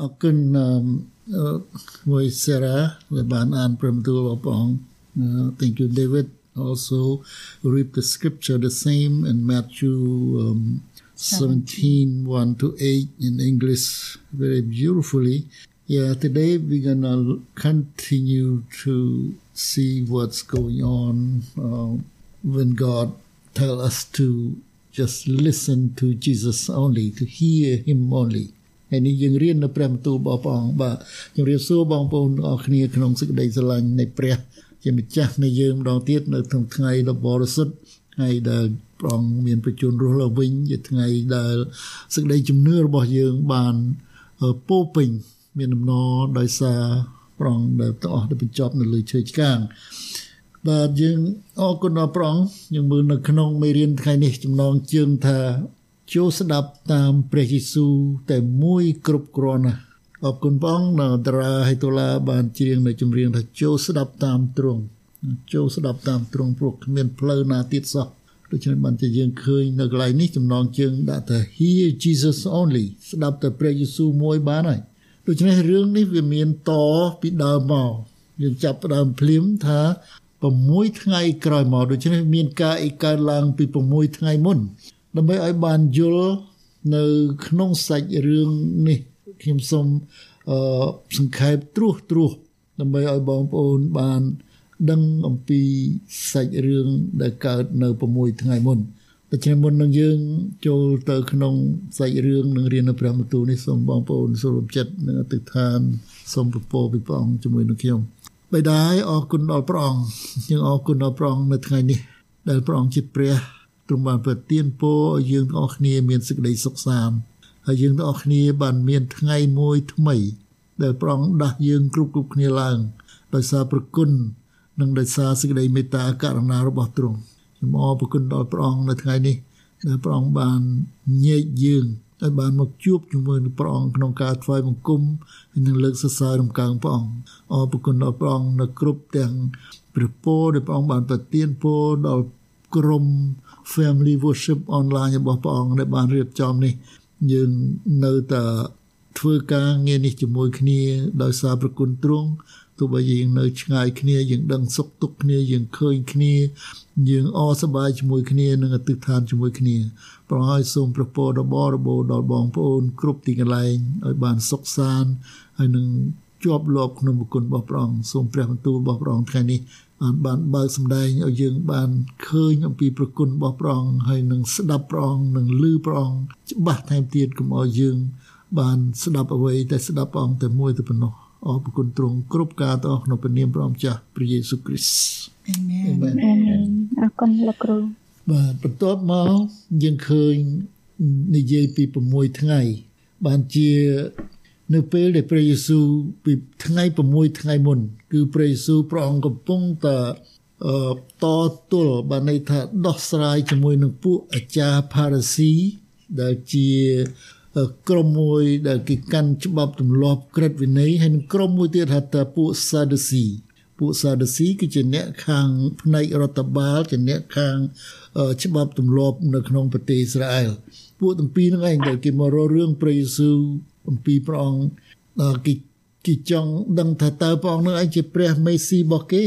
អរគុណមួយសារ៉ាដែលបានអានព្រមទូលបង Thank you David also read the scripture the same in Matthew um, 17 1 to 8 in English very beautifully Yeah today we're gonna continue to see what's going on uh, when God tell us to just listen to Jesus only to hear him only ហើយនេះយើងរៀននៅព្រះបន្ទូលរបស់ព្រះអង្គបាទជំរាបសួរបងប្អូនអរគ្នាក្នុងសេចក្តីស្រឡាញ់នៃព្រះជាម្ចាស់នៃយើងម្ដងទៀតនៅក្នុងថ្ងៃដ៏បរិសុទ្ធថ្ងៃដែលព្រះអង្គមានប្រជញ្ញរស់ឡើងវិញជាថ្ងៃដែលសេចក្តីជំនឿរបស់យើងបានពោពេញ មានដំណរដោយសារព្រះអង្គដែលទាំងអស់ដែលបញ្ចប់នៅលើឈើឆ្កាងបាទយើងអរគុណដល់ព្រះអង្គយើងមើលនៅក្នុងមេរៀនថ្ងៃនេះចំណងជើងថាចូលស្ដាប់តាមព្រះយេស៊ូវតែមួយគ្រប់គ្រាន់ណាស់អរគុណបងនៅតារាហេតូឡាបានច្រៀងនៅចម្រៀងថាចូលស្ដាប់តាមទ្រង់ចូលស្ដាប់តាមទ្រង់ព្រោះគ្មានផ្លូវណាទៀតសោះដូច្នេះបានជាយើងឃើញនៅកន្លែងនេះចំណងជើងដាក់ថា Hear Jesus only ស្ដាប់តែព្រះយេស៊ូវមួយបានហើយ ដូច្នេះរឿងនេះវាមានតពីដើមមកយើងចាប់ផ្ដើមភ្លាមថា6ថ្ងៃក្រោយមកដូច្នេះមានការអីកើតឡើងពី6ថ្ងៃមុន ដើម្បីឲ្យបានយល់នៅក្នុងសាច់រឿងនេះខ្ញុំសូមអឺសង្ខេបត្រួសត្រាសដើម្បីឲ្យបងប្អូនបាន ដឹងអំពីសាច់រឿងដែលកើតនៅ6ថ្ងៃមុន ដូច្នេះមុននឹងយើងចូលទៅក្នុងសាច់រឿងនឹងរៀននៅព្រះបន្ទូលនេះសូមបងប្អូនសូមចិត្តនឹងអធិដ្ឋានសូមពពរពីព្រះអង្គជាមួយនឹងខ្ញុំបិតាអរគុណដល់ព្រះអង្គយើងអរគុណដល់ព្រះអង្គនៅថ្ងៃនេះ ដែលព្រះអង្គជាព្រះទ្រង់បានប្រទានពរឲ្យយើងទាំងអស់គ្នាមានសេចក្តីសុខសាន្តហើយយើងទាំងអស់គ្នាបានមានថ្ងៃមួយថ្មី ដែលព្រះអង្គដាស់យើងគ្រប់គ្រប់គ្នាឡើងដោយសារប្រគុណនិងដោយសារសេចក្តីមេត្តាករុណារបស់ទ្រង់ ខ្ញុំអរគុណដល់ព្រះអង្គនៅថ្ងៃនេះដែលព្រះអង្គបានញែកយើងឲ្យបានមកជួបជាមួយនឹងព្រះអង្គក្នុងការថ្វាយបង្គំហើយនឹងលើកសរសើររំកើងព្រះអង្គអរគុណដល់ព្រះអង្គនៅគ្រប់ទាំងព្រះពរដែលព្រះអង្គបានប្រទានពរដល់ក្រុម family worship online របស់ព្រះអង្គដែលបានរៀបចំនេះយើងនៅតែធ្វើការងារនេះជាមួយគ្នាដោយសារប្រគុណទ្រង់ ទោះបីយើងនៅឆ្ងាយគ្នាយើងដឹងសុខទុក្ខគ្នាយើងឃើញគ្នាយើងអរសប្បាយជាមួយគ្នានិងអធិដ្ឋានជាមួយគ្នាប្រហើយសូមប្រពោរបស់របបដល់បងប្អូន គ្រប់ទីកន្លែងឲ្យបានសុខសាន្តហើយនឹងជាប់លាប់ក្នុងបុគ្គលរបស់ព្រះអង្គសូមព្រះបន្ទូលរបស់ព្រះអង្គថ្ងៃនេះបានបានបើកសម្ដែងឲ្យយើងបានឃើញអំពីប្រគុណរបស់ព្រះអង្គហើយនឹងស្ដាប់ព្រះអង្គនឹងឮព្រះអង្គច្បាស់ថែមទៀតកុំឲ្យយើង បានស្ដាប់អ្វីតែស្ដាប់ព្រះអង្គតែមួយតែប៉ុណ្ណោះ អរគុណទ្រង់គ្រប់ការទាំងអស់ក្នុងព្រះនាមព្រះម្ចាស់ព្រះយេស៊ូវគ្រីស្ទអាមែនអាមែនអរគុណលោកគ្រូបាទបន្ទាប់មកយើងឃើញនិយាយពី6ថ្ងៃ បានជានៅពេលដែលព្រះយេស៊ូវពីថ្ងៃ6ថ្ងៃមុន គឺព្រះយេស៊ូវព្រះអង្គកំពុងតែតទល់បានន័យថាដោះស្រាយជាមួយនឹងពួកអាចារ្យផារ៉ាស៊ីដែលជា ក្រុមមួយដែលគេកាន់ច្បាប់ទម្លាប់ក្រឹតវិន័យហើយនឹងក្រុមមួយទៀតហៅថាពួកសាដូស៊ីពួកសាដូស៊ីគឺជាអ្នកខាងផ្នែករដ្ឋបាលជាអ្នកខាងច្បាប់ទម្លាប់នៅក្នុងប្រទេសអ៊ីស្រាអែលពួកទាំងពីរហ្នឹងឯងដែលគេមករករឿងព្រះយេស៊ូវអំពីព្រះអង្គគេគេចង់ដឹងថាតើព្រះអង្គនឹងឯងជាព្រះមេស៊ីរបស់គេ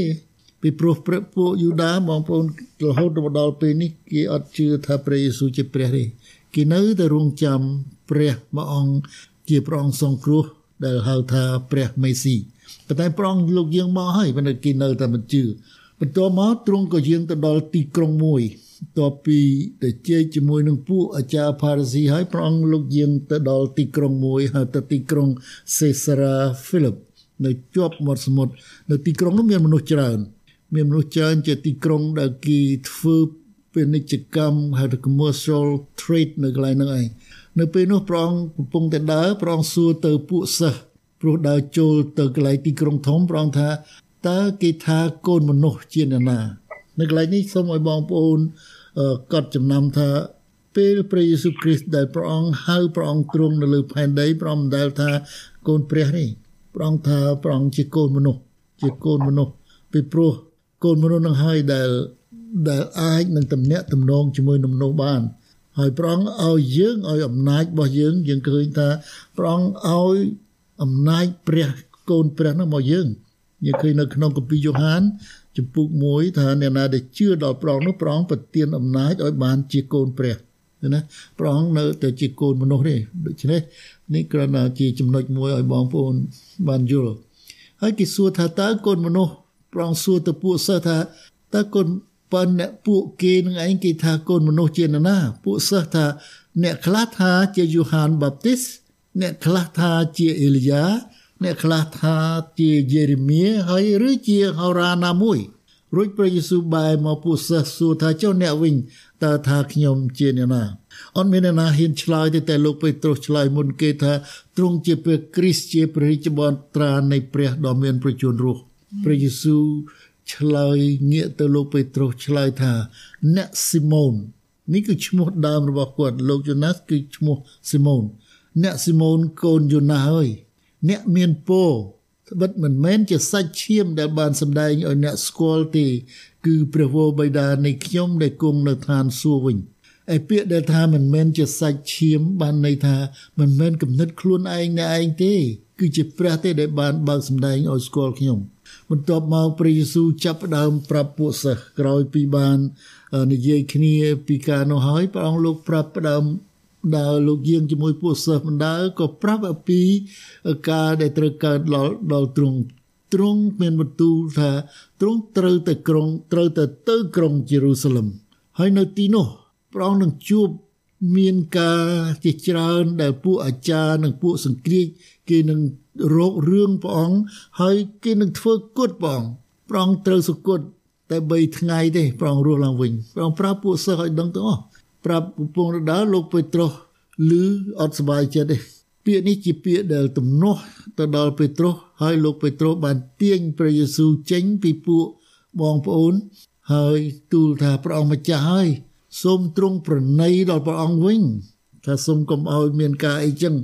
ពីព្រោះព្រះពួកយូដាបងប្អូនរហូតដល់ពេលនេះគេអត់ជឿថាព្រះយេស៊ូវជាព្រះទេ គេនៅតែរងចាំព្រះមួយអង្គជាព្រះអង្គសង្គ្រោះដែលហៅថាព្រះមេស៊ីប៉ុន្តែព្រះអង្គលោកយើងមកហើយប៉ុន្តែគេនៅតែមិនជឿបន្ទាប់មកទ្រង់ក៏យាងទៅដល់ទីក្រុងមួយតពីទៅជែកជាមួយនឹងពួកអាចារ្យផារ៉ាស៊ីហើយព្រះអង្គលោកយាងទៅដល់ទីក្រុងមួយហៅទៅទីក្រុងសេសារ៉ាហ្វីលីបនៅជាប់មាត់សមុទ្រនៅទីក្រុងនោះមានមនុស្សច្រើន មានមនុស្សច្រើនជាទីក្រុងដែលគេធ្វើ ពាណិជ្ជកម្មហៅថា commercial trade នៅកន្លែងហ្នឹងឯងនៅពេលនោះព្រះអង្គកំពុងតែដើរព្រះអង្គសួរទៅពួកសិស្សព្រោះដើរចូលទៅកន្លែងទីក្រុងធំព្រះអង្គថាតើគេថាកូនមនុស្សជាអ្នកណានៅកន្លែងនេះសូមឲ្យបងប្អូនកត់ចំណាំថាពេលព្រះយេស៊ូវគ្រីស្ទដែលព្រះអង្គហៅព្រះអង្គទ្រង់នៅលើផែនដីព្រះអង្គមិនដែលថាកូនព្រះនេះព្រះអង្គថាព្រះអង្គជាកូនមនុស្សជាកូនមនុស្សពីព្រោះកូនមនុស្សនឹងហើយដែល ដែលអាចនឹងតំណាក់តំណងជាមួយនឹងមនុស្សបាន ហើយព្រះអង្គឲ្យយើងឲ្យអំណាចរបស់យើង យើងឃើញថាព្រះអង្គឲ្យអំណាចព្រះកូនព្រះនោះមកយើងយើងឃើញនៅក្នុងគម្ពីរយ៉ូហានចំពុក1ថាអ្នកណាដែលជឿដល់ព្រះនោះព្រះអង្គប្រទានអំណាចឲ្យបានជាកូនព្រះណាព្រះអង្គនៅតែជាកូនមនុស្សទេដូច្នេះនេះគ្រាន់តែជាចំណុចមួយឲ្យបងប្អូនបានយល់ហើយគេសួរថាតើកូនមនុស្សព្រះអង្គសួរទៅពួកសិស្សថាតើកូន ប៉ុនអ្នកពួកគេនឹងឯងគេថាកូនមនុស្សជានរណាពួកសិស្សថាអ្នកខ្លះថាជាយូហានបាប់ទីសអ្នកខ្លះថាជាអេលីយ៉ាអ្នកខ្លះថាជាយេរេមៀហើយឬជាហោរ៉ាណាមួយរួចព្រះយេស៊ូវបែរមកពួកសិស្សសួរថាចុះអ្នកវិញតើថាខ្ញុំជាអ្នកណាអត់មានអ្នកណាហ៊ានឆ្លើយទេតែលោកពេត្រុសឆ្លើយមុនគេថាទ្រង់ជាព្រះគ្រីស្ទជាព្រះរាជបុត្រានៃព្រះដ៏មានប្រជញ្ញរស់ព្រះយេស៊ូវ ឆ្លើយងាកទៅលោកពេត្រុសឆ្លើយថាអ្នកស៊ីម៉ូននេះគឺឈ្មោះដើមរបស់គាត់លោកយូណាសគឺឈ្មោះស៊ីម៉ូនអ្នកស៊ីម៉ូនកូនយូណាសហើយអ្នកមានពរបិទមិនមែនជាសាច់ឈាមដែលបានសម្ដែងឲ្យអ្នកស្គាល់ទេគឺព្រះវរបិតានៃខ្ញុំដែលគង់នៅឋានសួគ៌វិញឯពាក្យដែលថាមិនមែនជាសាច់ឈាមបានន័យថាមិនមែនគំនិតខ្លួនឯងណែឯងទេ គឺជាព្រះទេដែលបានបើកសម្ដែងឲ្យស្គាល់ខ្ញុំ បន្ទាប់មកព្រះយេស៊ូវចាប់ផ្ដើមប្រាប់ពួកសិស្សក្រោយពីបាននិយាយគ្នាពីការនោះហើយព្រះអង្គលោកប្រាប់ផ្ដើមដើរលោកយាងជាមួយពួកសិស្សបណ្ដើក៏ប្រាប់អំពីការដែលត្រូវកើតដល់ដល់ទ្រង់ទ្រង់មានបន្ទូលថាទ្រង់ត្រូវទៅក្រុងត្រូវទៅទៅក្រុងយេរូសាឡឹមហើយនៅទីនោះព្រះអង្គនឹងជួបមានការជាច្រើនដែលពួកអាចារ្យនិងពួកសង្គ្រាច គេនឹងរករឿងព្រះអង្គហើយគេនឹងធ្វើគុតព្រះអង្គព្រះអង្គត្រូវសុគតតែ3ថ្ងៃទេព្រះអង្គរស់ឡើងវិញព្រះអង្គប្រាប់ពួកសិស្សឲ្យដឹងទាំងអស់ប្រាប់ពពងរដាលោកពេត្រុសឮអត់សប្បាយចិត្តទេពាក្យនេះជាពាក្យដែលទំនាស់ទៅដល់ពេត្រុសហើយលោកពេត្រុសបានទាញព្រះយេស៊ូវចេញពីពួកបងប្អូន ហើយទូលថាព្រះអង្គម្ចាស់ហើយសូមទ្រង់ប្រណីដល់ព្រះអង្គវិញថាសូមកុំឲ្យមានការអីចឹង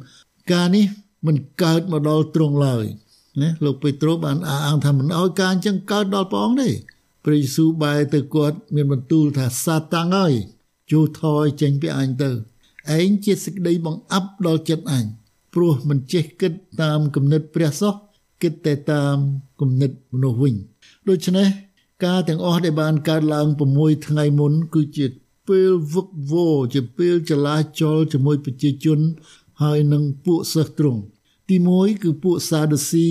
ការនេះ មិនកើតមកដល់ទ្រង់ឡើយណាលោកពេត្រុសបានអះអាងថាមិនឲ្យការអញ្ចឹងកើតដល់ព្រះអង្គទេព្រះយេស៊ូវបែរទៅគាត់មានបន្ទូលថាសាតាំងហើយចូលថយចេញពីអញទៅឯងជាសេចក្តីបង្អាប់ដល់ចិត្តអញព្រោះមិនចេះគិតតាមគំនិតព្រះសោះគិតតែតាមគំនិតមនុស្សវិញដូច្នេះការទាំងអស់ដែលបានកើតឡើង6ថ្ងៃមុនគឺជាពេលវឹកវរជាពេលចលាចលជាមួយប្រជាជន ហើយនឹងពួកសិស្សទ្រង់ទី1គឺពួកសាដូស៊ី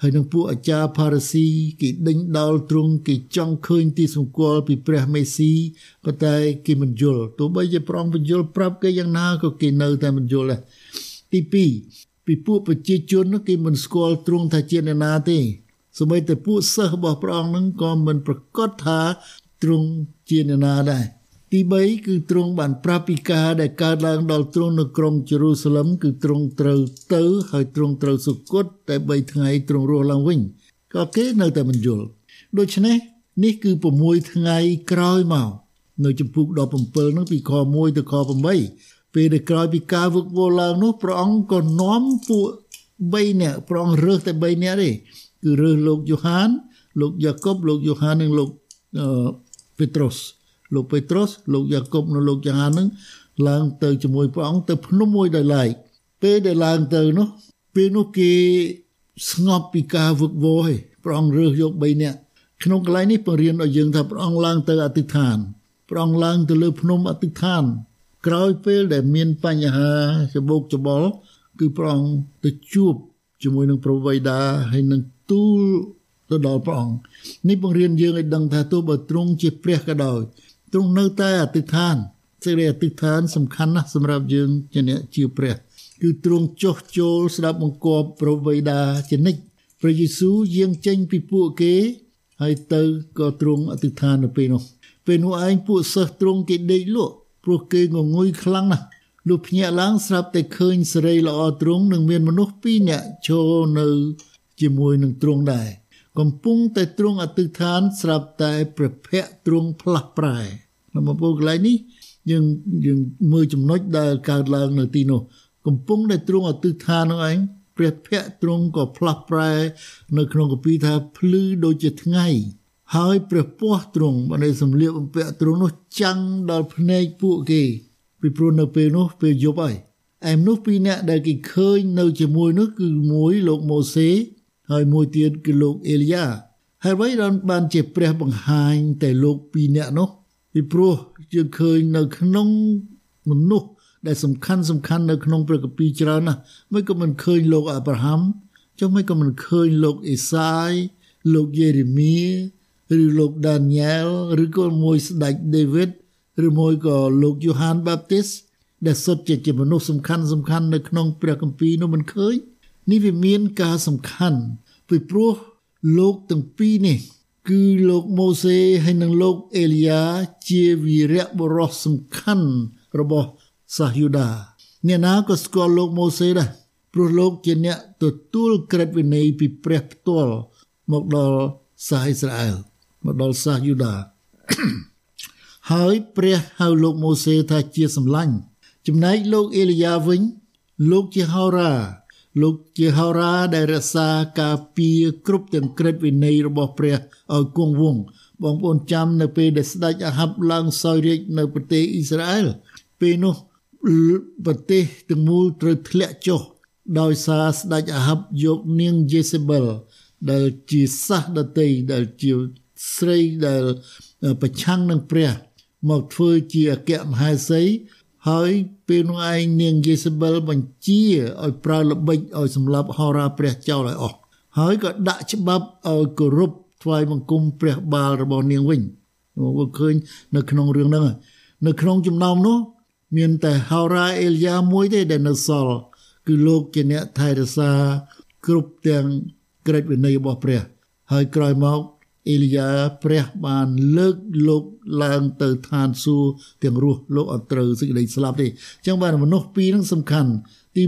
ហើយនឹងពួកអាចារ្យផារ៉ាស៊ីគេដេញដោលទ្រង់គេចង់ឃើញទីសម្គាល់ពីព្រះមេស៊ីប៉ុន្តែគេមិនយល់ទោះបីជាព្រះអង្គបញ្យល់ប្រាប់គេយ៉ាងណាក៏គេនៅតែមិនយល់ដែរទី2ពីពួកប្រជាជនគេមិនស្គាល់ទ្រង់ថាជាអ្នកណាទេសូម្បីតែពួកសិស្សរបស់ព្រះអង្គនឹងក៏មិនប្រកាសថាទ្រង់ជាអ្នកណាដែរ ទី3គឺទ្រង់បានប្រាប់ពីការដែលកើតឡើងដល់ទ្រង់នៅក្រុងយេរូសាឡឹមគឺទ្រង់ត្រូវទៅហើយទ្រង់ត្រូវសុគតតែ3ថ្ងៃទ្រង់រស់ឡើងវិញក៏គេនៅតែមិនយល់ដូច្នេះនេះគឺ6ថ្ងៃក្រោយមកនៅចំពុក17នោះពីខ1ទៅខ8ពេលដែលក្រោយពីការវឹកវរឡើងនោះព្រះអង្គក៏នាំពួក3នាក់ព្រះអង្គរើសតែ3នាក់ទេគឺរើសលោកយូហានលោកយ៉ាកុបលោកយូហាននិងលោកពេត្រុស លោកពេត្រុសលោកយ៉ាកុបនិងលោកយ៉ូហាននឹងឡើងទៅជាមួយព្រះអង្គទៅភ្នំមួយដោយឡែកពេលដែលឡើងទៅនោះពេលនោះគេស្ងប់ពីការវឹកវរឯងព្រះអង្គរើសយក3នាក់ក្នុងកន្លែងនេះបង្រៀនឲ្យយើងថាព្រះអង្គឡើងទៅអធិដ្ឋានព្រះអង្គឡើងទៅលើភ្នំអធិដ្ឋាន ក្រោយពេលដែលមានបញ្ហាច្បោកច្បល់គឺព្រះអង្គទៅជួបជាមួយនឹងព្រះវេដាហើយនឹងទូលទៅដល់ព្រះអង្គនេះបង្រៀនយើងឲ្យដឹងថាទោះបើទ្រង់ជាព្រះក៏ដោយ ទ្រង់នៅតែអធិដ្ឋានសេចក្តីអធិដ្ឋានសំខាន់ណាស់សម្រាប់យើងជាអ្នកជាព្រះគឺទ្រង់ចុះចូលស្ដាប់បង្គាប់ព្រះវេដាជានិច្ចព្រះយេស៊ូវយាងចេញពីពួកគេហើយទៅក៏ទ្រង់អធិដ្ឋាននៅពេលនោះពេលនោះឯងពួកសិស្សទ្រង់គេដេកលក់ព្រោះគេងងុយខ្លាំងណាស់លុះភ្ញាក់ឡើងស្រាប់តែឃើញសេរីល្អទ្រង់នឹងមានមនុស្សពីរនាក់ចូលនៅជាមួយនឹងទ្រង់ដែរ កំពុងតែទ្រង់អធិដ្ឋានស្រាប់តែព្រះភ័ក្រទ្រង់ផ្លាស់ប្រែនៅមកពុកន្លែងនេះយើងយើងមើលចំណុចដែលកើតឡើងនៅទីនោះកំពុងតែទ្រង់អធិដ្ឋាននោះឯងព្រះភ័ក្ត្រទ្រង់ក៏ផ្លាស់ប្រែ នៅក្នុងគម្ពីរថាភ្លឺដូចជាថ្ងៃហើយព្រះពស់ទ្រង់បានសម្លៀកបំពាក់ទ្រង់នោះចាំងដល់ភ្នែកពួកគេពីព្រោះនៅពេលនោះពេលយប់ហើយឯមនុស្សពីរនាក់ដែលគេឃើញនៅជាមួយនោះគឺមួយលោកម៉ូសេ ហើយមួយទៀតគឺលោកអេលីយ៉ាហើយអ្វីបានជាព្រះបង្ហាញតែលោកពីរនាក់នោះពីព្រោះយើងឃើញនៅក្នុងមនុស្សដែលសំខាន់សំខាន់នៅក្នុងព្រះគម្ពីរច្រើនណាស់មិនក៏មិនឃើញលោកអាប់រ៉ាហាំចុះមិនក៏មិនឃើញលោកអេសាយលោកយេរេមៀឬលោកដានីយ៉ែលឬក៏មួយស្ដេចដេវីតឬមួយក៏លោកយូហានបាប់ទីសដែលសុទ្ធជាជាមនុស្សសំខាន់សំខាន់នៅក្នុងព្រះគម្ពីរនោះមិនឃើញ នេះវាមានការសំខាន់ពីព្រោះលោកទាំងពីរនេះ គឺលោកម៉ូសេហើយនិងលោកអេលីយ៉ាជាវីរៈបុរសសំខាន់របស់សាសយូដាអ្នកណាក៏ស្គាល់លោកម៉ូសេដែរព្រោះលោកជាអ្នកទទួលក្រឹតវិន័យពីព្រះផ្ទាល់មកដល់សាសអ៊ីស្រាអែលមកដល់សាសយូដាហើយព្រះហៅលោកម៉ូសេថាជាសម្លាញ់ចំណែកលោកអេលីយ៉ាវិញ លោកជាហោរា លោកជាហោរាដែលរក្សាការពារគ្រប់ទាំងក្រឹតវិន័យរបស់ព្រះឲ្យគង់វង្សបងប្អូនចាំនៅពេលដែលស្ដេចអាហាប់ឡើងសោយរាជនៅប្រទេសអ៊ីស្រាអែលពេលនោះប្រទេសទាំងមូលត្រូវធ្លាក់ចុះដោយសារស្ដេចអាហាប់យកនាងយេសេបិលដែលជាសាសដតីដែលជាស្រីដែលប្រឆាំងនឹងព្រះមកធ្វើជាអគ្គមហេសី ហើយពេលនោះឯងនាងយេសេបិលបញ្ជាឲ្យប្រើល្បិចឲ្យសម្លាប់ហោរាព្រះចោលឲ្យអស់ហើយក៏ដាក់ច្បាប់ឲ្យគោរពថ្វាយបង្គំព្រះបាលរបស់នាងវិញមកឃើញនៅក្នុងរឿងហ្នឹងនៅក្នុងចំណោមនោះ មានតែហោរាអេលយ៉ាមួយទេដែលនៅសល់គឺលោកជាអ្នកថែរក្សាគ្រប់ទាំងក្រឹតវិន័យរបស់ព្រះ ហើយក្រោយមក អេលីយ៉ាព្រះបានលើកលោកឡើងទៅឋានសួគ៌ទាំងរស់លោកអត់ត្រូវសេចក្តីស្លាប់ទេអញ្ចឹងបានមនុស្សពីរនឹងសំខាន់ទី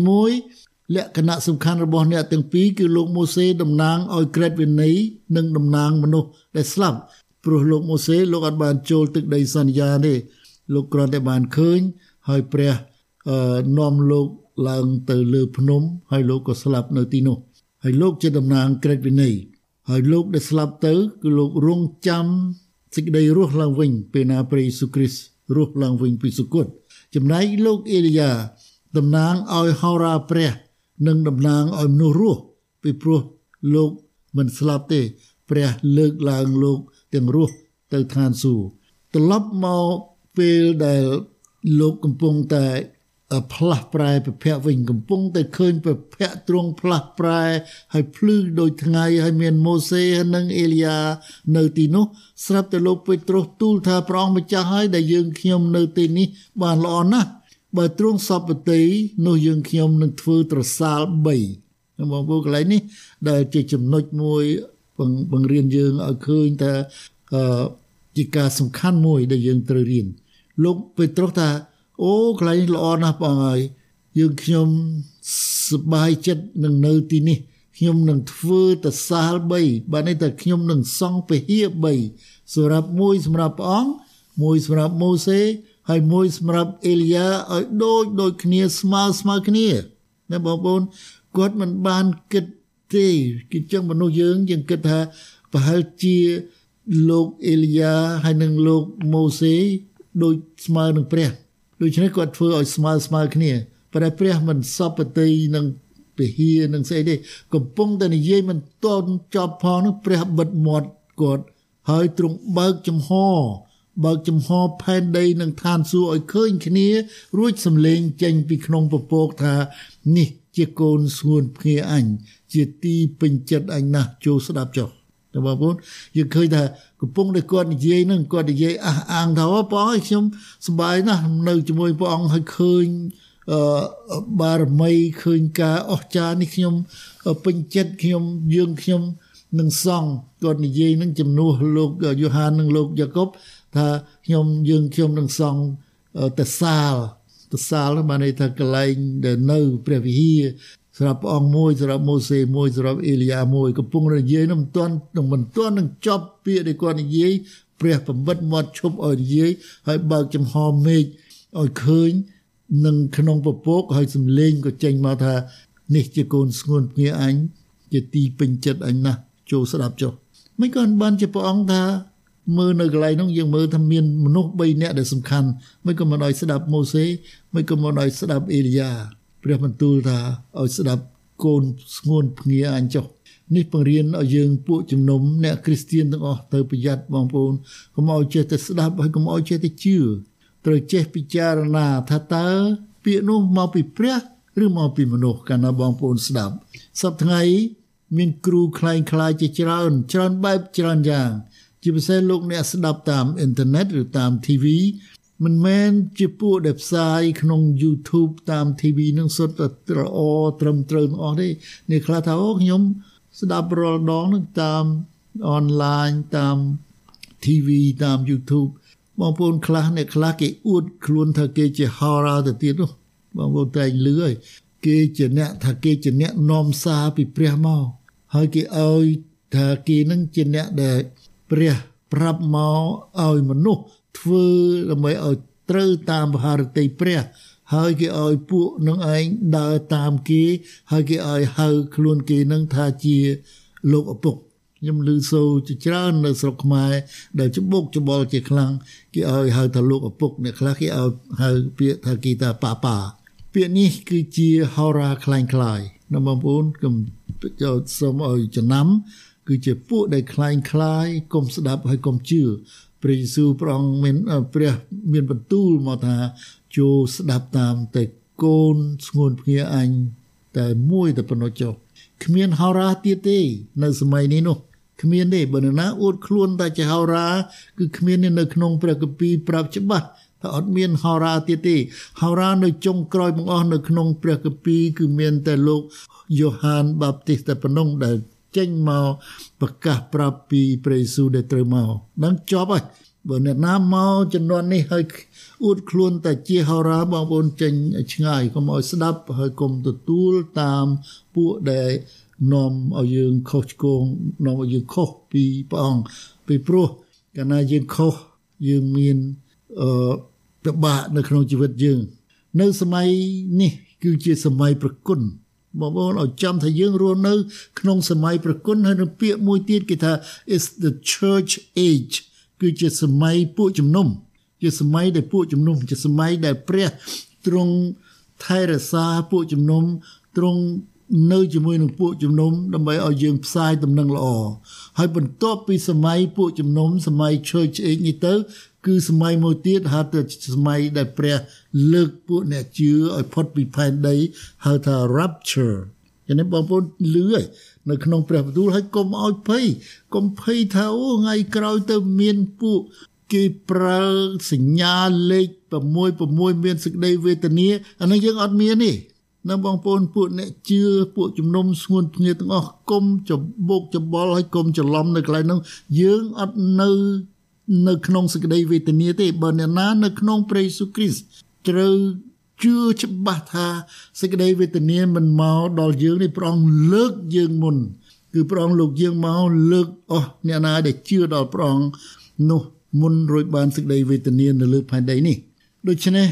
1លក្ខណៈសំខាន់របស់អ្នកទាំងពីរគឺលោកម៉ូសេតំណាងឲ្យក្រឹតវិន័យនិងតំណាងមនុស្សដែលស្លាប់ព្រោះលោកម៉ូសេលោកអត់បានចូលទឹកដីសន្យាទេលោកគ្រាន់តែបានឃើញហើយព្រះនាំលោកឡើងទៅលើភ្នំហើយលោកក៏ស្លាប់នៅទីនោះហើយលោកជាតំណាងក្រឹតវិន័យ ហើយលោកដែលស្លាប់ទៅគឺលោករងចាំសេចក្តីរស់ឡើងវិញពេលណាព្រះយេស៊ូវគ្រីស្ទរស់ឡើងវិញពីសុគតចំណែកលោកអេលីយ៉ាតំណាងឲ្យហោរាព្រះនិងតំណាងឲ្យមនុស្សរស់ពីព្រោះលោកមិនស្លាប់ទេ ព្រះលើកឡើងលោកទាំងរស់ទៅឋានសួគ៌ត្រឡប់មកពេលដែលលោកកំពុងតែ ផ្លាស់ប្រែប្រភពវិញកំពុងតែឃើញប្រភពទ្រង់ផ្លាស់ប្រែហើយភ្លឺដូចថ្ងៃហើយមានម៉ូសេនិងអេលីយ៉ានៅទីនោះស្រាប់តែលោកពេត្រុសទូលថាព្រះអង្គម្ចាស់ហើយដែលយើងខ្ញុំនៅទីនេះបានល្អណាស់បើទ្រង់សពតិនោះយើងខ្ញុំនឹងធ្វើត្រសាល3បងប្អូនកន្លែងនេះដែលជាចំណុចមួយបង្រៀនយើងឲ្យឃើញថាអឺជាការសំខាន់មួយដែលយើងត្រូវរៀនលោកពេត្រុសថា អូកន្លែងល្អណាស់បងហើយយើងខ្ញុំសប្បាយចិត្តនឹងនៅទីនេះខ្ញុំនឹងធ្វើតសាល3បានន័យថាខ្ញុំនឹងសង់ពហិ3សម្រាប់មួយសម្រាប់ព្រះអង្គមួយសម្រាប់ម៉ូសេហើយមួយសម្រាប់អេលីយ៉ាឲ្យដូចដូចគ្នាស្មើស្មើគ្នាណាបងប្អូនគាត់មិនបានគិតទេគឺចឹងមនុស្សយើងយើងគិតថាប្រហែលជាលោកអេលីយ៉ាហើយនិងលោកម៉ូសេដូចស្មើនឹងព្រះ ដូច្នេះគាត់ធ្វើឲ្យស្មើស្មើគ្នាប៉ុន្តែព្រះមិនសពតិនឹងពហិនឹងស្អីទេកំពុងតែនិយាយមិនតន់ចប់ផងនោះព្រះបិទមាត់គាត់ហើយទ្រង់បើកចំហបើកចំហផែនដីនឹងឋានសួគ៌ឲ្យឃើញគ្នា រួចសំលេងចេញពីក្នុងពពកថានេះជាកូនស្ងួនភ្ងាអញជាទីពេញចិត្តអញណាស់ចូលស្ដាប់ចុះ តែបងប្អូនយើងឃើញថាកំពុងតែគាត់និយាយហ្នឹងគាត់និយាយអះអាងថាបងអើយខ្ញុំសប្បាយណាស់នៅជាមួយព្រះអង្គហើយឃើញអឺបារមីឃើញការអស្ចារ្យនេះខ្ញុំពេញចិត្តខ្ញុំយើងខ្ញុំនឹងសង់គាត់និយាយនឹងជំនួសលោកយូហាននិងលោកយ៉ាកុបថាខ្ញុំយើងខ្ញុំនឹងសង់តសាលតសាលបានន័យថាកន្លែងដែលនៅព្រះវិហារ សម្រាប់ព្រះអង្គមួយសម្រាប់ម៉ូសេមួយសម្រាប់អេលីយ៉ាមួយកំពុងនិយាយនោះមិនទាន់នឹងមិនទាន់នឹងចប់ពាក្យដែលគាត់និយាយព្រះបំបិតមាត់ឈប់ឲ្យនិយាយហើយបើកចំហមេឃឲ្យឃើញនឹងក្នុងពពកហើយសំលេងក៏ចេញមកថានេះជាកូនស្ងួនភ្ងាអញជាទីពេញចិត្តអញណាស់ចូលស្ដាប់ចុះមិនក៏បានជាព្រះអង្គថាមើលនៅកន្លែងនោះយើងមើលថាមានមនុស្ស3នាក់ដែលសំខាន់មិនក៏មិនឲ្យស្ដាប់ម៉ូសេមិនក៏មិនឲ្យស្ដាប់អេលីយ៉ា ព្រះបន្ទូលថាឲ្យស្ដាប់កូនស្ងួនភ្ងាអញចុះនេះបង្រៀនឲ្យយើងពួកជំនុំអ្នកគ្រីស្ទៀនទាំងអស់ទៅប្រយ័ត្នបងប្អូនកុំឲ្យចេះតែស្ដាប់ហើយកុំឲ្យចេះតែជឿត្រូវចេះពិចារណាថាតើពាក្យនោះមកពីព្រះឬមកពីមនុស្សកាលណាបងប្អូនស្ដាប់សប្តាហ៍ថ្ងៃមានគ្រូคล้ายคล้ายជាច្រើនច្រើនបែបច្រើនយ៉ាងជាពិសេសលោកអ្នកស្ដាប់តាមអ៊ីនធឺណិតឬតាម TV មិនមែនជាពួកដែលផ្សាយក្នុង YouTube តាម TV នឹងសុទ្ធតែល្អត្រឹមត្រូវទាំងអស់ទេនេះខ្លះថាអូខ្ញុំស្ដាប់រាល់ដងនឹងតាមអនឡាញតាម TV តាម YouTube បងប្អូនខ្លះអ្នកខ្លះគេអួតខ្លួនថាគេជា horror ទៅទៀតនោះបងប្អូនតែងលឺហើយគេជាអ្នកថាគេជាអ្នកនាំសារពីព្រះមកហើយគេឲ្យថាគេនឹងជាអ្នកដែលព្រះប្រាប់មកឲ្យមនុស្ស ធ្វើដើម្បីឲ្យត្រូវតាមបហារតីព្រះ ហើយគេឲ្យពួកនឹងឯងដើរតាមគេហើយគេឲ្យហៅខ្លួនគេនឹងថាជាលោកឪពុកខ្ញុំឮសូរជាច្រើននៅស្រុកខ្មែរដែលច្បុកច្បល់ជាខ្លាំងគេឲ្យហៅថាលោកឪពុកអ្នកខ្លះគេឲ្យហៅពាក្យថាគេថាប៉ាប៉ាពាក្យនេះគឺជាហោរាคล้ายคล้ายណាបងប្អូនកុំចូលសូមឲ្យចំណាំគឺជាពួកដែលคล้ายคล้ายកុំស្ដាប់ហើយកុំជឿ ព្រះយេស៊ូវព្រះអង្គមានព្រះមានបន្ទូលមកថាចូលស្ដាប់តាមតែកូនស្ងួនភ្ងាអញតែមួយតែប៉ុណ្ណោះចុះគ្មានហោរាទៀតទេ នៅសម័យនេះនោះគ្មានទេបើនរណាអួតខ្លួនតែជាហោរាគឺគ្មាននៅក្នុងព្រះគម្ពីរប្រាប់ច្បាស់ថាអត់មានហោរាទៀតទេហោរានៅចុងក្រោយបង្អស់នៅក្នុងព្រះគម្ពីរគឺមានតែលោកយ៉ូហានបាបទីសតែប៉ុណ្ណឹងដែល ចេញមកប្រកាសប្រាប់ពីព្រះយេស៊ូវដែលត្រូវមកនឹងចប់ហើយបើអ្នកណាមកចំនួននេះហើយអួតខ្លួនតែជាហោរាបងប្អូនចេញឆ្ងាយកុំឲ្យស្ដាប់ហើយកុំទទួលតាមពួកដែលនាំឲ្យយើងខុសឆ្គងនាំឲ្យយើងខុសពីព្រះអង្គពីព្រោះកាលណាយើងខុសយើងមានអឺពិបាកនៅក្នុងជីវិតយើង នៅសម័យនេះគឺជាសម័យប្រគុណ បងប្អូនឲ្យចាំថាយើងរស់នៅ ក្នុងសម័យប្រគុណហើយនឹងពាក្យមួយទៀតគេថា is the church age គឺជាសម័យពួកជំនុំ ជាសម័យដែលពួកជំនុំ ជាសម័យដែលព្រះទ្រង់ថែរក្សាពួកជំនុំទ្រង់នៅជាមួយនឹងពួកជំនុំដើម្បីឲ្យយើងផ្សាយដំណឹងល្អហើយបន្ទាប់ពីសម័យពួកជំនុំសម័យ church age នេះទៅ គឺសម័យមួយទៀតហៅថាសម័យដែលព្រះលើកពួកអ្នកជឿឲ្យផុតពីផែនដីហៅថា rapture យ៉ាងនេះបងប្អូនលឺហើយនៅក្នុងព្រះបន្ទូលឲ្យកុំឲ្យភ័យកុំភ័យថាអូថ្ងៃក្រោយទៅមានពួកគេប្រើសញ្ញាលេខ66មានសេចក្តីវេទនាអានេះយើងអត់មានទេនៅបងប្អូនពួកអ្នកជឿពួកជំនុំស្ងួនភ្ងាទាំងអស់គុំច្បុកច្បល់ឲ្យគុំច្រឡំនៅកន្លែងនោះយើងអត់នៅ នៅក្នុងសេចក្តីវេទនាទេបើអ្នកណានៅក្នុងព្រះយេស៊ូវគ្រីស្ទត្រូវជឿច្បាស់ថាសេចក្តីវេទនាមិនមកដល់យើងនេះព្រះអង្គលើកយើងមុន គឺព្រះអង្គលោកយើងមកលើកអស់អ្នកណាដែលជឿដល់ព្រះអង្គនោះមុនរួចបានសេចក្តីវេទនានៅលើផែនដីនេះដូច្នេះ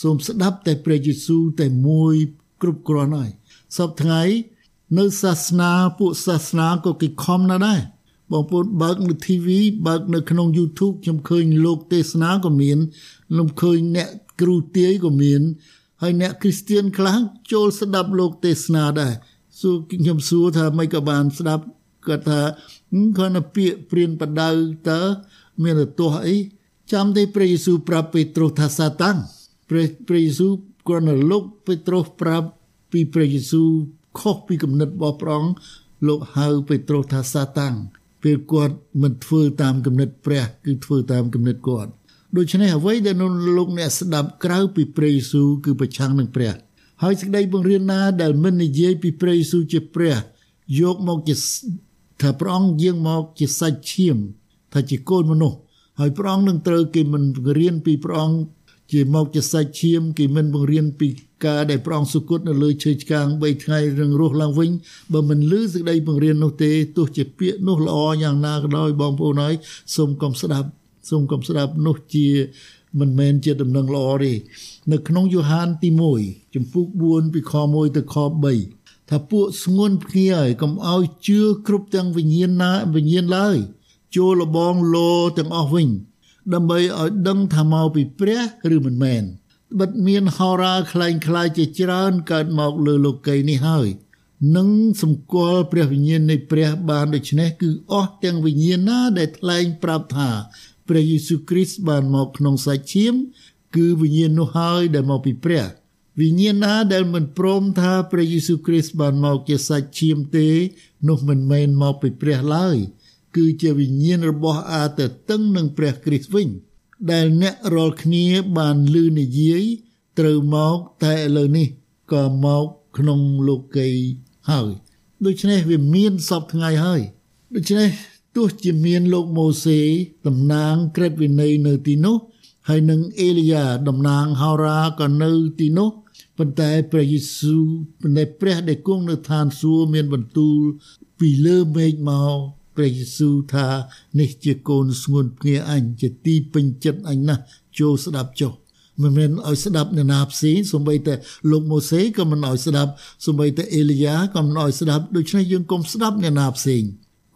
សូមស្ដាប់តែព្រះយេស៊ូវតែមួយគ្រប់គ្រាន់ហើយសពថ្ងៃនៅសាសនាពួកសាសនាក៏គេខំណាស់ដែរ បងប្អូនបើកនៅ TV បើកនៅក្នុង YouTube ខ្ញុំឃើញលោកទេសនាក៏មានខ្ញុំឃើញអ្នកគ្រូទាយក៏មាន ហើយអ្នកគ្រីស្ទៀនខ្លះចូលស្ដាប់លោកទេសនាដែរសួរខ្ញុំសួរថាមិនក៏បានស្ដាប់គាត់ថាគាត់នៅពាក្យព្រានបដៅតើមានទោះអីចាំទេព្រះយេស៊ូវប្រាប់ពេត្រុសថាសាតាំងព្រះព្រះយេស៊ូវគាត់នៅលោកពេត្រុសប្រាប់ពីព្រះយេស៊ូវខុសពីគំនិតរបស់ព្រះអង្គលោកហៅពេត្រុសថាសាតាំង ពេលគាត់មិនធ្វើតាមគំនិតព្រះគឺធ្វើតាមគំនិតគាត់ដូច្នេះអ្វីដែលលោកអ្នកស្ដាប់ក្រៅពីព្រះយេស៊ូវគឺប្រឆាំងនឹងព្រះហើយសេចក្តីបង្រៀនណាដែលមិននិយាយពីព្រះយេស៊ូវជាព្រះយកមកជាថាព្រះអង្គយាងមកជាសាច់ឈាមថាជាកូនមនុស្សហើយព្រះអង្គនឹងត្រូវគេមិនរៀនពីព្រះអង្គ ជាមកជាសាច់ឈាមគេមិនបង្រៀនពីការដែលព្រះអង្គសុគតនៅលើឈើឆ្កាង3ថ្ងៃរងរស់ឡើងវិញបើមិនលឺសេចក្តីបង្រៀននោះទេទោះជាពាក្យនោះល្អយ៉ាងណាក៏ដោយបងប្អូនហើយសូមកុំស្ដាប់សូមកុំស្ដាប់នោះជាមិនមែនជាដំណឹងល្អទេនៅក្នុងយ៉ូហានទី1ចំពុក4ពីខ1ទៅខ3ថាពួកស្ងួនភ្ងាហើយកុំឲ្យជឿគ្រប់ទាំងវិញ្ញាណណាវិញ្ញាណឡើយចូលលបងលោទាំងអស់វិញ ដើម្បីឲ្យដឹងថាមកពីព្រះឬមិនមែនបិទមានហោរាคล้ายคล้ายជាច្រើនកើតមកលើលោកីយ៍នេះហើយនឹងសម្គាល់ព្រះវិញ្ញាណនៃព្រះបានដូច្នេះគឺអស់ទាំងវិញ្ញាណណាដែលថ្លែងប្រាប់ថាព្រះយេស៊ូវគ្រីស្ទបានមកក្នុងសាច់ឈាមគឺវិញ្ញាណនោះហើយដែលមកពីព្រះវិញ្ញាណណាដែលមិនព្រមថាព្រះយេស៊ូវគ្រីស្ទបានមកជាសាច់ឈាមទេនោះមិនមែនមកពីព្រះឡើយ គឺជាវិញ្ញាណរបស់អាទិតឹងនឹងព្រះគ្រីស្ទវិញ ដែលអ្នករាល់គ្នាបានលឺនិយាយត្រូវមកតែឥឡូវនេះក៏មកក្នុងលោកីហើយដូច្នេះវាមានសពថ្ងៃហើយដូច្នេះទោះជាមានលោកម៉ូសេតំណាងក្រឹតវិន័យនៅទីនោះ ហើយនឹងអេលីយ៉ាតំណាងហោរាក៏នៅទីនោះប៉ុន្តែព្រះយេស៊ូវប៉ុន្តែព្រះដែលគង់នៅឋានសួគ៌មានបន្ទូលពីលើមេឃមក ព្រះយេស៊ូវថានេះជាកូនស្ងួនភ្ងាអញជាទីពេញចិត្តអញណាស់ចូលស្ដាប់ចុះមិនមែនឲ្យស្ដាប់អ្នកណាផ្សេងសូម្បីតែលោកម៉ូសេក៏មិនឲ្យស្ដាប់សូម្បីតែអេលីយ៉ាក៏មិនឲ្យស្ដាប់ដូច្នេះយើងកុំស្ដាប់អ្នកណាផ្សេង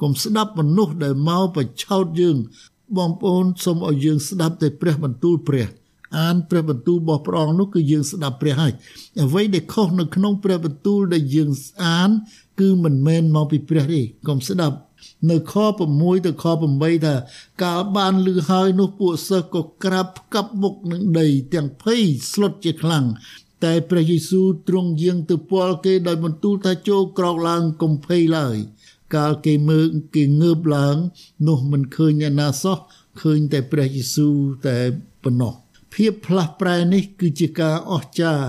កុំស្ដាប់មនុស្សដែលមកបញ្ឆោតយើង បងប្អូនសូមឲ្យយើងស្ដាប់តែព្រះបន្ទូលព្រះអានព្រះបន្ទូលរបស់ព្រះអង្គនោះគឺយើងស្ដាប់ព្រះហើយអ្វីដែលខុសនៅក្នុងព្រះបន្ទូលដែលយើងអាន គឺមិនមែនមកពីព្រះទេកុំស្ដាប់ នៅខ6ទៅខ8ថាកាលបានលឺហើយនោះពួកសិស្សក៏ក្រាបផ្កាប់មុខនឹងដីទាំងភ័យស្លុតជាខ្លាំងតែព្រះយេស៊ូវទ្រង់យាងទៅពាល់គេដោយបន្ទូលថាចូលក្រោកឡើងកុំភ័យឡើយកាលគេមើលគេងើបឡើង នោះមិនឃើញអ្នកណាសោះឃើញតែព្រះយេស៊ូវតែប៉ុណ្ណោះភាពផ្លាស់ប្រែនេះគឺជាការអស្ចារ្យ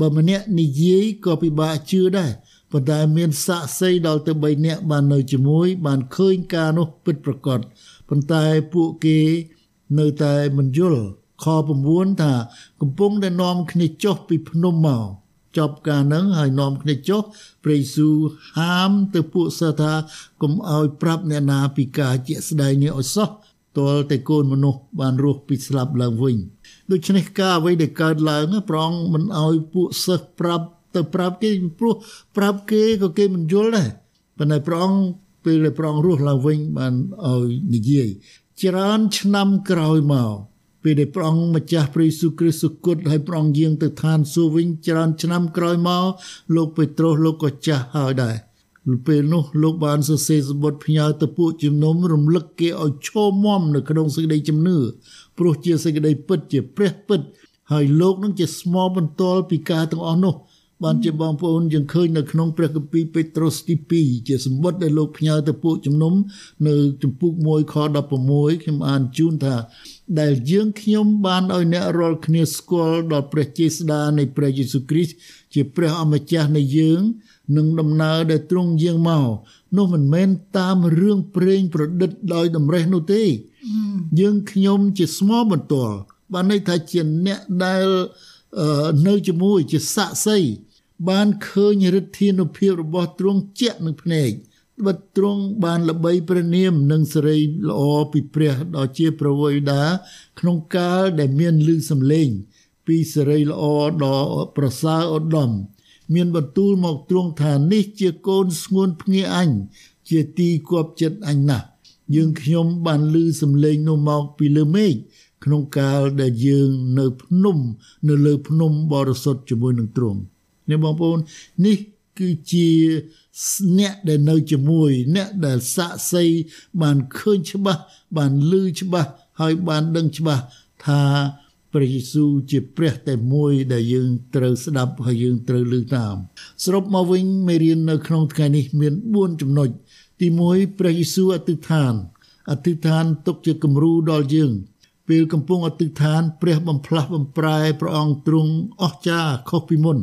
បើម្នាក់និយាយក៏ពិបាកជឿដែរ ប៉ុន្តែមានសាក់សីដល់ទៅ3នាក់បាននៅជាមួយ បានឃើញការនោះពិតប្រាកដប៉ុន្តែពួកគេនៅតែមិនយល់ខ9ថាកំពុងតែនាំគ្នាចុះពីភ្នំមកចប់ការនឹងហើយនាំគ្នាចុះព្រះយេស៊ូវហាមទៅពួកសិស្សថាកុំឲ្យប្រាប់អ្នកណាពីការជាក់ស្ដែងនេះឲ្យសោះទាល់តែកូនមនុស្សបានរស់ពីស្លាប់ឡើងវិញដូច្នេះការអ្វីដែលកើតឡើងប្រងមិនឲ្យពួកសិស្សប្រាប់ ទៅប្រាប់គេព្រោះប្រាប់គេក៏គេមិនយល់ដែរប៉ុន្តែព្រះអង្គពេលដែលព្រះអង្គរស់ឡើងវិញបានឲ្យនិយាយច្រើនឆ្នាំក្រោយមកពេលដែលព្រះអង្គម្ចាស់ព្រះយេស៊ូវគ្រីស្ទគត់ឲ្យព្រះអង្គយាងទៅឋានសួគ៌វិញច្រើនឆ្នាំក្រោយមកលោកពេត្រុសលោកក៏ចាស់ហើយដែរពេលនោះលោកបានសរសេរសម្បត្តិផ្ញើទៅពួកជំនុំរំលឹកគេឲ្យឈរមមនៅក្នុងសេចក្តីជំនឿព្រោះជាសេចក្តីពិតជាព្រះពិត ហើយលោកនឹងជាស្មោបន្ទាល់ពីការទាំងអស់នោះ បានជាបងប្អូនយើងឃើញនៅក្នុងព្រះគម្ពីរពេត្រុសទី2ជាសម្បត្តិដែលលោកផ្ញើទៅពួកជំនុំនៅចំពុក1ខ16ខ្ញុំអានជូនថាដែលយើងខ្ញុំបានឲ្យអ្នករាល់គ្នាស្គាល់ដល់ព្រះចេស្តានៃព្រះយេស៊ូវគ្រីស្ទជាព្រះអម្ចាស់នៃយើងនិងដំណើរដែលទ្រង់យាងមកនោះមិនមែនតាមរឿងព្រេងប្រឌិតដោយតម្រេះនោះទេ យើងខ្ញុំជាស្មោបន្ទាល់បានន័យថាជាអ្នកដែលនៅជាមួយជាសាក់សី បានឃើញឫទ្ធានុភាពរបស់ទ្រង់ជាក់នឹងភ្នែកបិទទ្រង់បានល្បីព្រះនាមនិងសេរីល្អពីព្រះដ៏ជាប្រវយដាក្នុងកាលដែលមានលឺសំឡេង ពីសេរីល្អដ៏ប្រសើរឧត្តមមានបន្ទូលមកទ្រង់ថានេះជាកូនស្ងួនភ្ងាអញជាទីគប់ចិត្តអញណាស់យើងខ្ញុំបានលឺសំឡេងនោះមកពីលើមេឃក្នុងកាលដែលយើងនៅភ្នំ នៅលើភ្នំបរិសុទ្ធជាមួយនឹងទ្រង់ នេះបងប្អូននេះគឺជាអ្នកដែលនៅជាមួយ អ្នកដែលសាក់សីបានឃើញច្បាស់បានឮច្បាស់ហើយបានដឹងច្បាស់ថាព្រះយេស៊ូវជាព្រះតែមួយដែលយើងត្រូវស្ដាប់ហើយយើងត្រូវឮតាម សរុបមកវិញមេរៀននៅក្នុងថ្ងៃនេះមាន4ចំណុចទី1ព្រះយេស៊ូវអធិដ្ឋានអធិដ្ឋានទុកជាគំរូដល់យើង ពេលកំពុងអធិដ្ឋាន ព្រះបំផ្លាស់បំប្រែព្រះអង្គទ្រង់អស្ចារ្យខុសពីមុន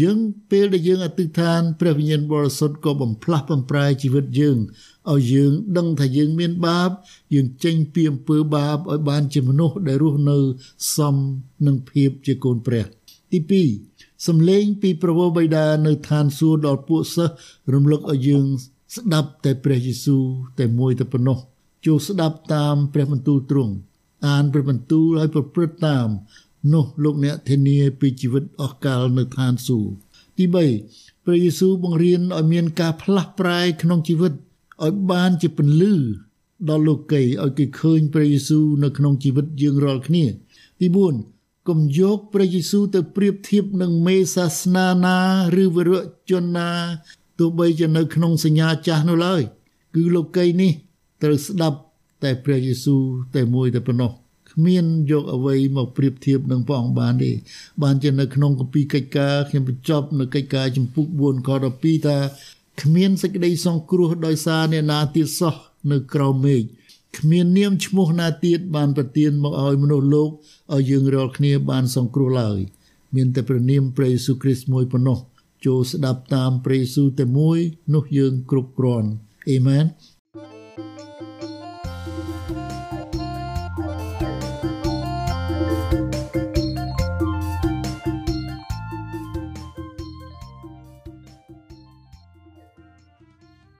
យើងពេលដែលយើងអធិដ្ឋានព្រះវិញ្ញាណបរិសុទ្ធក៏បំផ្លាស់បំប្រែជីវិតយើងឲ្យយើងដឹងថាយើងមានបាប យើងចេញពីអំពើបាបឲ្យបានជាមនុស្សដែលរស់នៅសមនឹងភាពជាកូនព្រះទី2សំឡេងពីប្រវោបិតានៅឋានសួគ៌ដល់ពួកសិស្សរំលឹកឲ្យយើងស្ដាប់តែព្រះយេស៊ូវតែមួយតែប៉ុណ្ណោះចូលស្ដាប់តាមព្រះបន្ទូលទ្រង់អានព្រះបន្ទូលឲ្យប្រព្រឹត្តតាម នោះលោកអ្នកធានាពីជីវិតអស់កលនៅឋានសួគ៌ទី3ព្រះយេស៊ូវបង្រៀនឲ្យមានការផ្លាស់ប្រែក្នុងជីវិតឲ្យបានជាពន្លឺដល់លោកីឲ្យគេឃើញព្រះយេស៊ូវនៅក្នុងជីវិតយើងរាល់គ្នា ទី4កុំយកព្រះយេស៊ូវទៅប្រៀបធៀបនឹងមេសាសនាណាឬវរៈជនណាទោះបីជានៅក្នុងសញ្ញាចាស់នោះឡើយគឺលោកីនេះត្រូវស្ដាប់តែព្រះយេស៊ូវតែមួយតែប៉ុណ្ណោះ គ្មានយកអ្វីមកប្រៀបធៀបនឹងព្រះអង្គបានទេបានជានៅក្នុងគម្ពីរកិច្ចការខ្ញុំបញ្ចប់នៅកិច្ចការចំពុក4ខ12ថាគ្មានសេចក្តីសង្គ្រោះដោយសារអ្នកណាទៀតសោះនៅក្រោមមេឃគ្មាននាមឈ្មោះណាទៀតបានប្រទានមកឲ្យមនុស្សលោកឲ្យយើងរាល់គ្នាបានសង្គ្រោះឡើយមានតែព្រះនាមព្រះយេស៊ូវគ្រីស្ទមួយប៉ុណ្ណោះចូលស្ដាប់តាមព្រះយេស៊ូវតែមួយនោះយើងគ្រប់គ្រាន់អេមែន